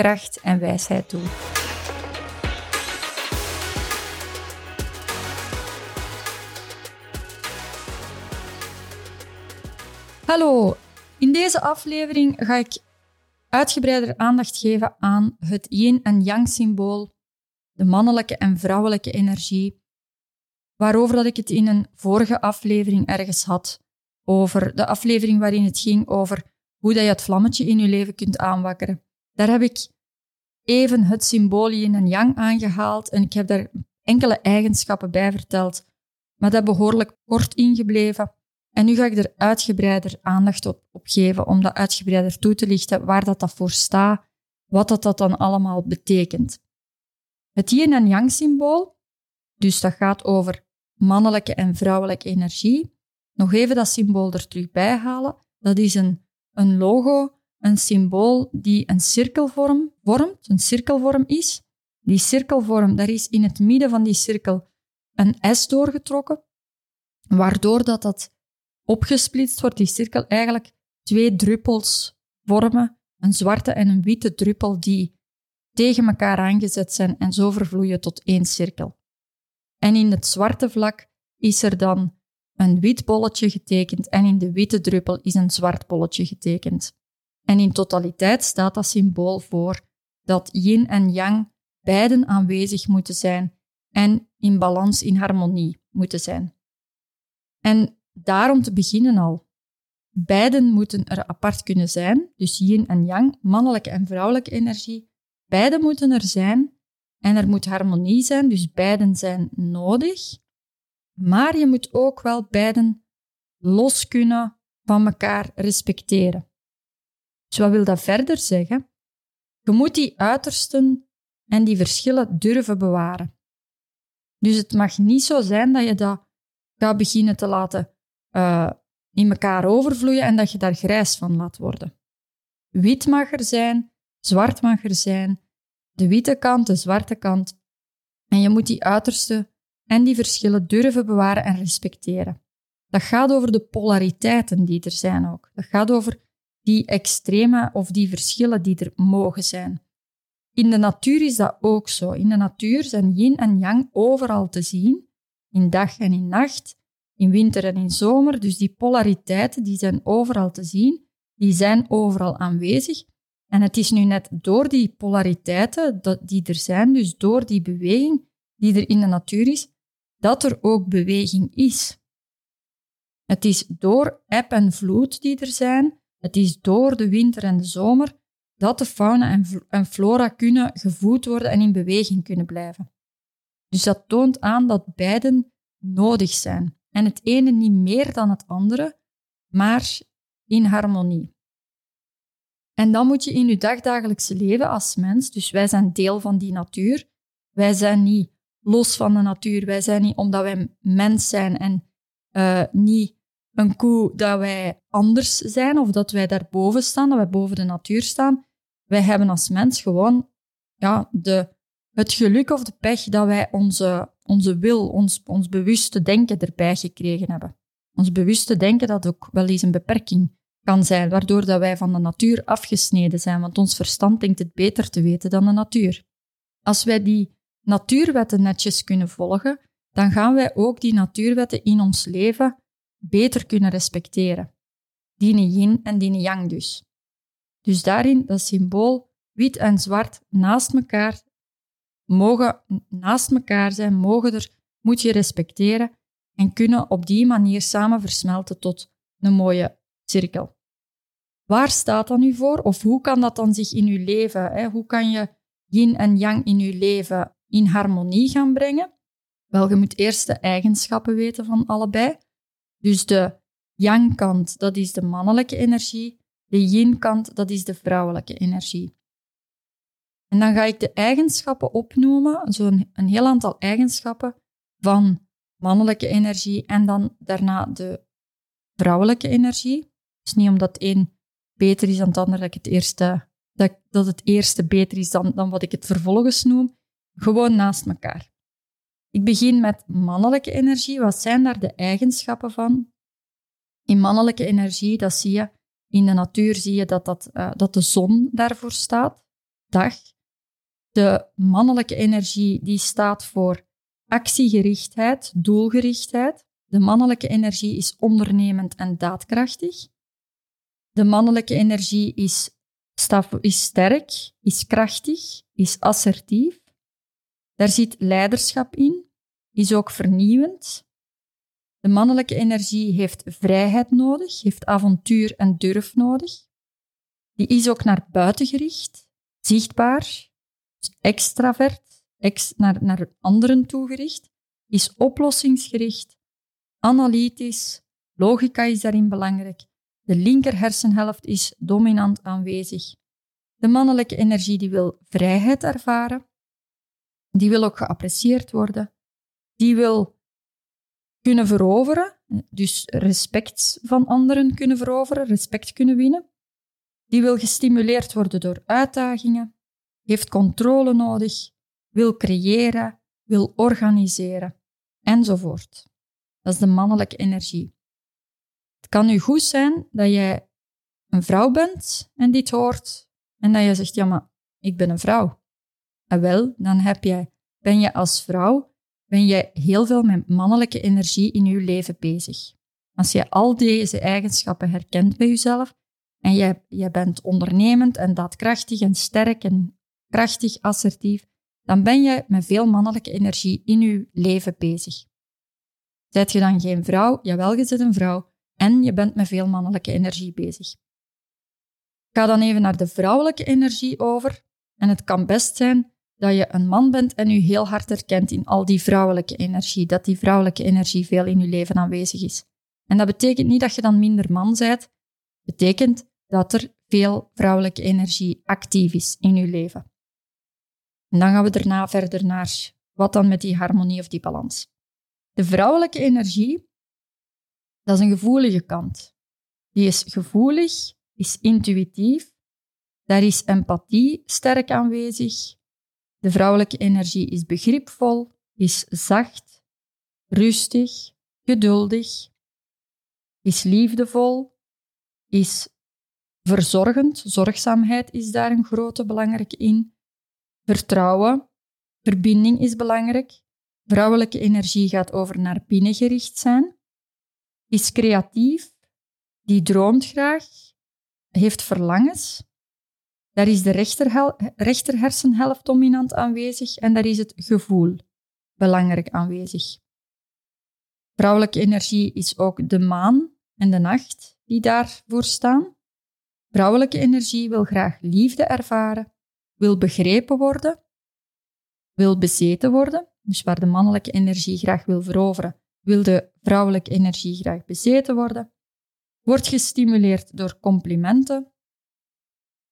kracht en wijsheid toe. Hallo, in deze aflevering ga ik uitgebreider aandacht geven aan het yin- en yang-symbool, de mannelijke en vrouwelijke energie, waarover dat ik het in een vorige aflevering ergens had, over de aflevering waarin het ging over hoe dat je het vlammetje in je leven kunt aanwakkeren. Daar heb ik even het symbool yin en yang aangehaald en ik heb daar enkele eigenschappen bij verteld, maar dat behoorlijk kort ingebleven. En nu ga ik er uitgebreider aandacht op, op geven om dat uitgebreider toe te lichten, waar dat, dat voor staat, wat dat, dat dan allemaal betekent. Het yin en yang symbool, dus dat gaat over mannelijke en vrouwelijke energie. Nog even dat symbool er terug bij halen. Dat is een, een logo een symbool die een cirkelvorm vormt, een cirkelvorm is. Die cirkelvorm, daar is in het midden van die cirkel een S doorgetrokken, waardoor dat, dat opgesplitst wordt, die cirkel eigenlijk twee druppels vormen, een zwarte en een witte druppel die tegen elkaar aangezet zijn en zo vervloeien tot één cirkel. En in het zwarte vlak is er dan een wit bolletje getekend en in de witte druppel is een zwart bolletje getekend. En in totaliteit staat dat symbool voor dat yin en yang beiden aanwezig moeten zijn en in balans, in harmonie moeten zijn. En daarom te beginnen al. Beiden moeten er apart kunnen zijn, dus yin en yang, mannelijke en vrouwelijke energie. Beiden moeten er zijn en er moet harmonie zijn, dus beiden zijn nodig. Maar je moet ook wel beiden los kunnen van elkaar respecteren. Dus wat wil dat verder zeggen? Je moet die uitersten en die verschillen durven bewaren. Dus het mag niet zo zijn dat je dat gaat beginnen te laten uh, in elkaar overvloeien en dat je daar grijs van laat worden. Wit mag er zijn, zwart mag er zijn, de witte kant, de zwarte kant. En je moet die uitersten en die verschillen durven bewaren en respecteren. Dat gaat over de polariteiten die er zijn ook. Dat gaat over die extreme of die verschillen die er mogen zijn. In de natuur is dat ook zo. In de natuur zijn yin en yang overal te zien, in dag en in nacht, in winter en in zomer. Dus die polariteiten die zijn overal te zien, die zijn overal aanwezig. En het is nu net door die polariteiten die er zijn, dus door die beweging die er in de natuur is, dat er ook beweging is. Het is door eb en vloed die er zijn, het is door de winter en de zomer dat de fauna en flora kunnen gevoed worden en in beweging kunnen blijven. Dus dat toont aan dat beiden nodig zijn. En het ene niet meer dan het andere, maar in harmonie. En dan moet je in je dagdagelijkse leven als mens, dus wij zijn deel van die natuur, wij zijn niet los van de natuur, wij zijn niet omdat wij mens zijn en uh, niet een koe dat wij anders zijn of dat wij daarboven staan, dat wij boven de natuur staan. Wij hebben als mens gewoon ja, de, het geluk of de pech dat wij onze, onze wil, ons, ons bewuste denken erbij gekregen hebben. Ons bewuste denken dat ook wel eens een beperking kan zijn, waardoor dat wij van de natuur afgesneden zijn, want ons verstand denkt het beter te weten dan de natuur. Als wij die natuurwetten netjes kunnen volgen, dan gaan wij ook die natuurwetten in ons leven beter kunnen respecteren. Dine yin en dine yang dus. Dus daarin dat symbool wit en zwart naast elkaar mogen naast elkaar zijn, mogen er, moet je respecteren en kunnen op die manier samen versmelten tot een mooie cirkel. Waar staat dat nu voor? Of hoe kan dat dan zich in uw leven? Hè? Hoe kan je yin en yang in uw leven in harmonie gaan brengen? Wel, je moet eerst de eigenschappen weten van allebei. Dus de yang-kant, dat is de mannelijke energie. De yin-kant, dat is de vrouwelijke energie. En dan ga ik de eigenschappen opnoemen, zo'n een heel aantal eigenschappen van mannelijke energie en dan daarna de vrouwelijke energie. Dus niet omdat het een beter is dan het ander, dat, het eerste, dat, dat het eerste beter is dan, dan wat ik het vervolgens noem. Gewoon naast elkaar. Ik begin met mannelijke energie. Wat zijn daar de eigenschappen van? In mannelijke energie, dat zie je in de natuur, zie je dat, dat, uh, dat de zon daarvoor staat, dag. De mannelijke energie die staat voor actiegerichtheid, doelgerichtheid. De mannelijke energie is ondernemend en daadkrachtig. De mannelijke energie is, is sterk, is krachtig, is assertief. Daar zit leiderschap in, is ook vernieuwend. De mannelijke energie heeft vrijheid nodig, heeft avontuur en durf nodig. Die is ook naar buiten gericht, zichtbaar, dus extravert, ex, naar, naar anderen toegericht, is oplossingsgericht, analytisch, logica is daarin belangrijk. De linker hersenhelft is dominant aanwezig. De mannelijke energie die wil vrijheid ervaren, die wil ook geapprecieerd worden, die wil kunnen veroveren, dus respect van anderen kunnen veroveren, respect kunnen winnen. Die wil gestimuleerd worden door uitdagingen, heeft controle nodig, wil creëren, wil organiseren, enzovoort. Dat is de mannelijke energie. Het kan nu goed zijn dat jij een vrouw bent en dit hoort en dat je zegt, ja, maar ik ben een vrouw. En wel, dan heb ben je als vrouw ben je heel veel met mannelijke energie in je leven bezig. Als je al deze eigenschappen herkent bij jezelf en je, je bent ondernemend en daadkrachtig en sterk en krachtig, assertief, dan ben je met veel mannelijke energie in je leven bezig. Zijt je dan geen vrouw? Jawel, je bent een vrouw en je bent met veel mannelijke energie bezig. Ik ga dan even naar de vrouwelijke energie over. En het kan best zijn dat je een man bent en je heel hard herkent in al die vrouwelijke energie, dat die vrouwelijke energie veel in je leven aanwezig is. En dat betekent niet dat je dan minder man bent, betekent dat er veel vrouwelijke energie actief is in je leven. En dan gaan we daarna verder naar wat dan met die harmonie of die balans. De vrouwelijke energie, dat is een gevoelige kant. Die is gevoelig, is intuïtief, daar is empathie sterk aanwezig, de vrouwelijke energie is begripvol, is zacht, rustig, geduldig, is liefdevol, is verzorgend. Zorgzaamheid is daar een grote belangrijke in. Vertrouwen, verbinding is belangrijk. Vrouwelijke energie gaat over naar binnen gericht zijn. Is creatief, die droomt graag, heeft verlangens. Daar is de rechter, hersenhelft dominant aanwezig en daar is het gevoel belangrijk aanwezig. Vrouwelijke energie is ook de maan en de nacht die daarvoor staan. Vrouwelijke energie wil graag liefde ervaren, wil begrepen worden, wil bezeten worden, dus waar de mannelijke energie graag wil veroveren, wil de vrouwelijke energie graag bezeten worden, wordt gestimuleerd door complimenten,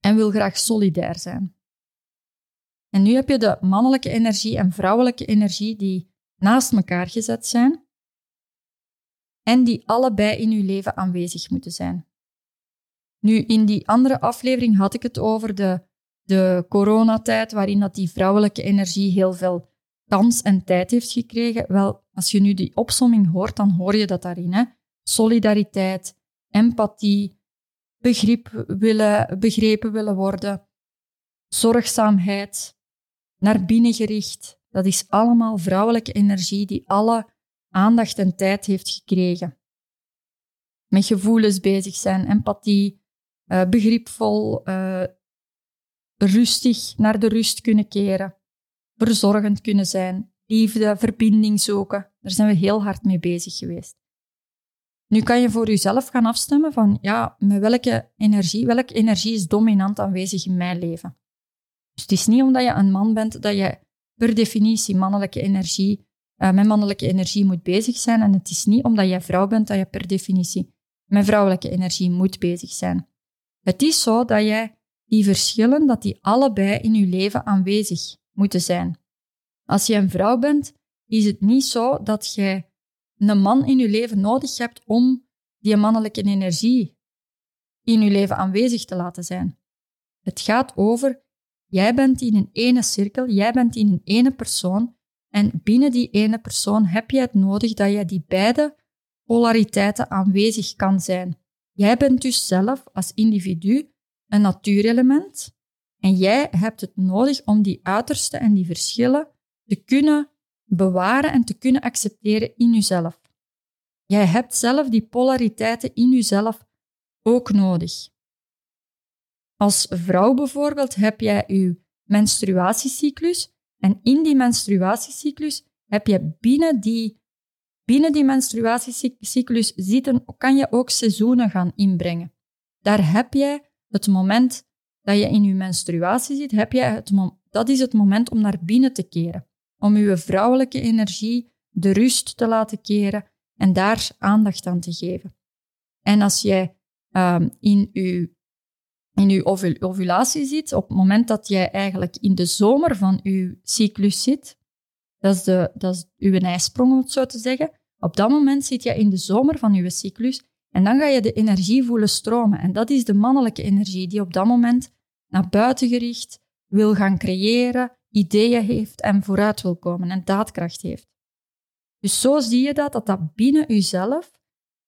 en wil graag solidair zijn. En nu heb je de mannelijke energie en vrouwelijke energie die naast elkaar gezet zijn en die allebei in je leven aanwezig moeten zijn. Nu, in die andere aflevering had ik het over de, de coronatijd, waarin dat die vrouwelijke energie heel veel kans en tijd heeft gekregen. Wel, als je nu die opsomming hoort, dan hoor je dat daarin. Hè? Solidariteit, empathie, begrip willen, begrepen willen worden, zorgzaamheid, naar binnen gericht. Dat is allemaal vrouwelijke energie die alle aandacht en tijd heeft gekregen. Met gevoelens bezig zijn, empathie, uh, begripvol, uh, rustig naar de rust kunnen keren, verzorgend kunnen zijn, liefde, verbinding zoeken. Daar zijn we heel hard mee bezig geweest. Nu kan je voor jezelf gaan afstemmen van, ja, met welke energie, welke energie is dominant aanwezig in mijn leven? Dus het is niet omdat je een man bent dat je per definitie mannelijke energie, uh, met mannelijke energie moet bezig zijn. En het is niet omdat je vrouw bent dat je per definitie met vrouwelijke energie moet bezig zijn. Het is zo dat jij die verschillen, dat die allebei in je leven aanwezig moeten zijn. Als je een vrouw bent, is het niet zo dat jij een man in je leven nodig hebt om die mannelijke energie in je leven aanwezig te laten zijn. Het gaat over, jij bent in een ene cirkel, jij bent in een ene persoon en binnen die ene persoon heb je het nodig dat je die beide polariteiten aanwezig kan zijn. Jij bent dus zelf als individu een natuurelement en jij hebt het nodig om die uiterste en die verschillen te kunnen bewaren en te kunnen accepteren in jezelf. Jij hebt zelf die polariteiten in jezelf ook nodig. Als vrouw bijvoorbeeld heb jij je menstruatiecyclus en in die menstruatiecyclus heb je binnen die, binnen die menstruatiecyclus zitten, kan je ook seizoenen gaan inbrengen. Daar heb jij het moment dat je in je menstruatie zit, heb je het dat is het moment om naar binnen te keren. Om je vrouwelijke energie de rust te laten keren en daar aandacht aan te geven. En als jij um, in je in je ovulatie zit, op het moment dat jij eigenlijk in de zomer van je cyclus zit, dat is, de, dat is uw ijsprong, om het zo te zeggen, op dat moment zit je in de zomer van je cyclus en dan ga je de energie voelen stromen. En dat is de mannelijke energie die op dat moment naar buiten gericht wil gaan creëren, ideeën heeft en vooruit wil komen en daadkracht heeft. Dus zo zie je dat, dat dat binnen jezelf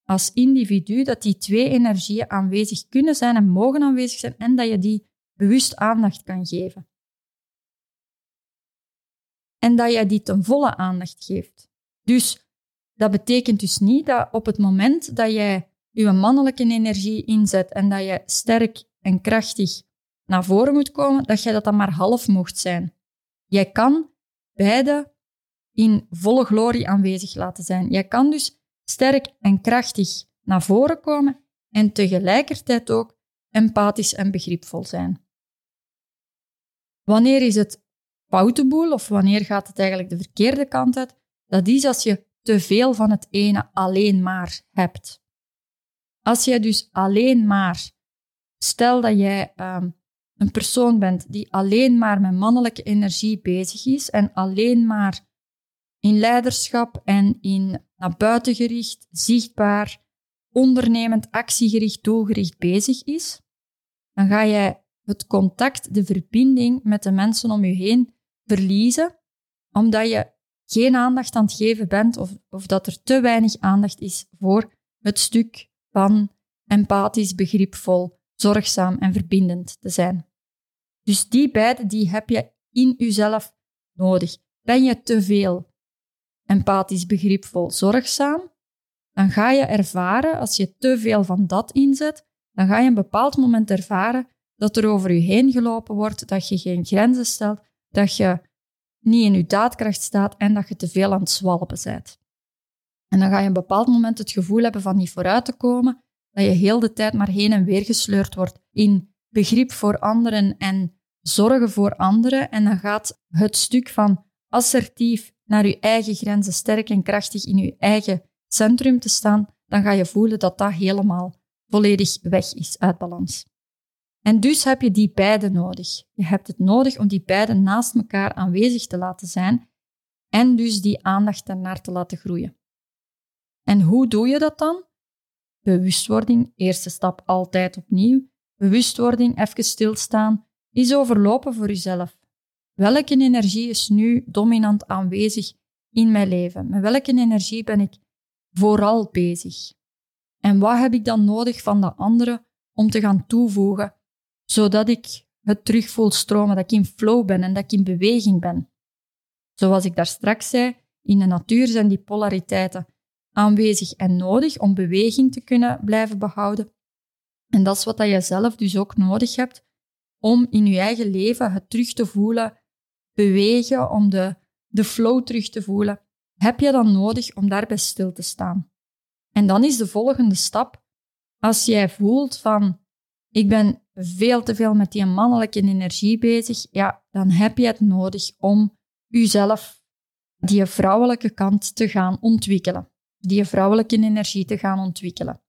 als individu, dat die twee energieën aanwezig kunnen zijn en mogen aanwezig zijn en dat je die bewust aandacht kan geven. En dat je die ten volle aandacht geeft. Dus dat betekent dus niet dat op het moment dat jij je mannelijke energie inzet en dat je sterk en krachtig naar voren moet komen, dat jij dat dan maar half mocht zijn. Jij kan beide in volle glorie aanwezig laten zijn. Jij kan dus sterk en krachtig naar voren komen en tegelijkertijd ook empathisch en begripvol zijn. Wanneer is het foute of wanneer gaat het eigenlijk de verkeerde kant uit? Dat is als je te veel van het ene alleen maar hebt. Als jij dus alleen maar, stel dat jij ehm, een persoon bent die alleen maar met mannelijke energie bezig is en alleen maar in leiderschap en in naar buiten gericht, zichtbaar, ondernemend, actiegericht, doelgericht bezig is, dan ga jij het contact, de verbinding met de mensen om je heen verliezen, omdat je geen aandacht aan het geven bent of, of dat er te weinig aandacht is voor het stuk van empathisch, begripvol, zorgzaam en verbindend te zijn. Dus die beide die heb je in jezelf nodig. Ben je te veel empathisch, begripvol, zorgzaam, dan ga je ervaren, als je te veel van dat inzet, dan ga je een bepaald moment ervaren dat er over je heen gelopen wordt, dat je geen grenzen stelt, dat je niet in je daadkracht staat en dat je te veel aan het zwalpen bent. En dan ga je een bepaald moment het gevoel hebben van niet vooruit te komen, dat je heel de tijd maar heen en weer gesleurd wordt in begrip voor anderen en zorgen voor anderen. En dan gaat het stuk van assertief naar je eigen grenzen, sterk en krachtig in je eigen centrum te staan, dan ga je voelen dat dat helemaal volledig weg is uit balans. En dus heb je die beide nodig. Je hebt het nodig om die beide naast elkaar aanwezig te laten zijn en dus die aandacht daarnaar te laten groeien. En hoe doe je dat dan? Bewustwording, eerste stap altijd opnieuw. Bewustwording, even stilstaan, is overlopen voor jezelf. Welke energie is nu dominant aanwezig in mijn leven? Met welke energie ben ik vooral bezig? En wat heb ik dan nodig van de andere om te gaan toevoegen, zodat ik het terug voel stromen, dat ik in flow ben en dat ik in beweging ben? Zoals ik daar straks zei, in de natuur zijn die polariteiten aanwezig en nodig om beweging te kunnen blijven behouden. En dat is wat je zelf dus ook nodig hebt om in je eigen leven het terug te voelen bewegen, om de de flow terug te voelen, heb je dan nodig om daarbij stil te staan. En dan is de volgende stap, als jij voelt van, ik ben veel te veel met die mannelijke energie bezig, ja, dan heb je het nodig om jezelf die vrouwelijke kant te gaan ontwikkelen. Die vrouwelijke energie te gaan ontwikkelen.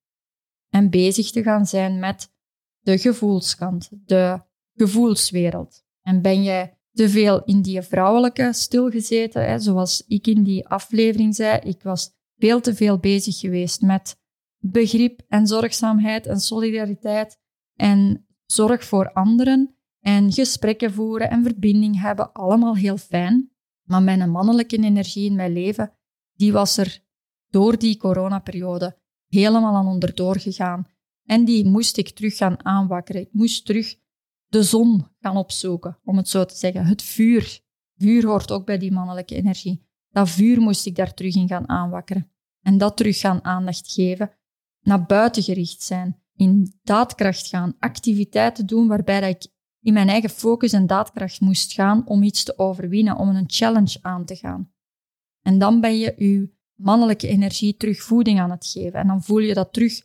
En bezig te gaan zijn met de gevoelskant, de gevoelswereld. En ben jij te veel in die vrouwelijke stilgezeten, hè, zoals ik in die aflevering zei, ik was veel te veel bezig geweest met begrip en zorgzaamheid en solidariteit en zorg voor anderen en gesprekken voeren en verbinding hebben, allemaal heel fijn. Maar mijn mannelijke energie in mijn leven, die was er door die coronaperiode helemaal aan onderdoor gegaan. En die moest ik terug gaan aanwakkeren. Ik moest terug de zon gaan opzoeken, om het zo te zeggen. Het vuur. Vuur hoort ook bij die mannelijke energie. Dat vuur moest ik daar terug in gaan aanwakkeren. En dat terug gaan aandacht geven. Naar buiten gericht zijn. In daadkracht gaan. Activiteiten doen waarbij ik in mijn eigen focus en daadkracht moest gaan om iets te overwinnen, om een challenge aan te gaan. En dan ben je je mannelijke energie terug voeding aan het geven. En dan voel je dat terug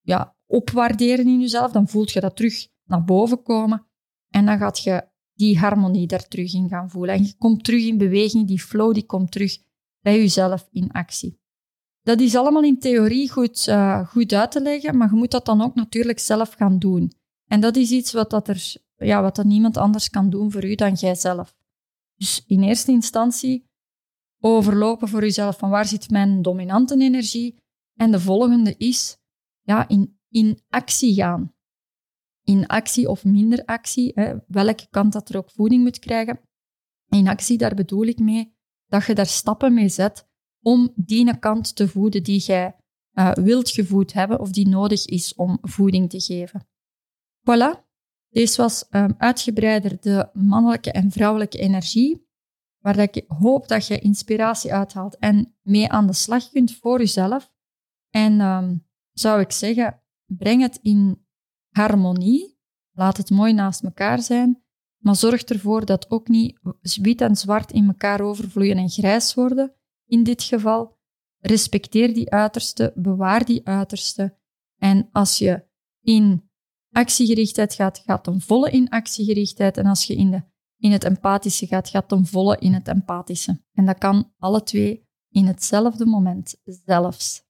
ja, opwaarderen in jezelf. Dan voelt je dat terug naar boven komen. En dan gaat je die harmonie daar terug in gaan voelen. En je komt terug in beweging, die flow die komt terug bij jezelf in actie. Dat is allemaal in theorie goed, uh, goed uit te leggen, maar je moet dat dan ook natuurlijk zelf gaan doen. En dat is iets wat, dat er, ja, wat dat niemand anders kan doen voor u dan jijzelf. Dus in eerste instantie overlopen voor jezelf van waar zit mijn dominante energie. En de volgende is ja, in, in actie gaan in actie of minder actie, hè, welke kant dat er ook voeding moet krijgen. In actie, daar bedoel ik mee dat je daar stappen mee zet om die kant te voeden die jij uh, wilt gevoed hebben of die nodig is om voeding te geven. Voilà, deze was um, uitgebreider de mannelijke en vrouwelijke energie, waar ik hoop dat je inspiratie uithaalt en mee aan de slag kunt voor jezelf. En um, zou ik zeggen, breng het in harmonie. Laat het mooi naast elkaar zijn, maar zorg ervoor dat ook niet wit en zwart in elkaar overvloeien en grijs worden. In dit geval, respecteer die uiterste, bewaar die uiterste. En als je in actiegerichtheid gaat, gaat ten volle in actiegerichtheid. En als je in, de, in het empathische gaat, gaat ten volle in het empathische. En dat kan alle twee in hetzelfde moment zelfs.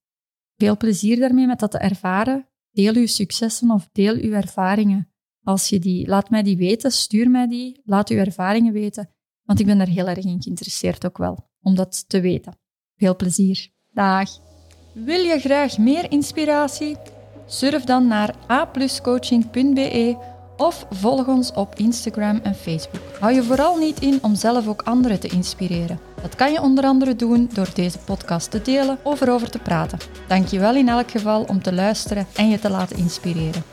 Veel plezier daarmee met dat te ervaren. Deel uw successen of deel uw ervaringen. Als je die, laat mij die weten, stuur mij die, laat uw ervaringen weten, want ik ben daar heel erg in geïnteresseerd ook wel, om dat te weten. Veel plezier. Dag. Wil je graag meer inspiratie? Surf dan naar apluscoaching.be of volg ons op Instagram en Facebook. Hou je vooral niet in om zelf ook anderen te inspireren. Dat kan je onder andere doen door deze podcast te delen of erover te praten. Dank je wel in elk geval om te luisteren en je te laten inspireren.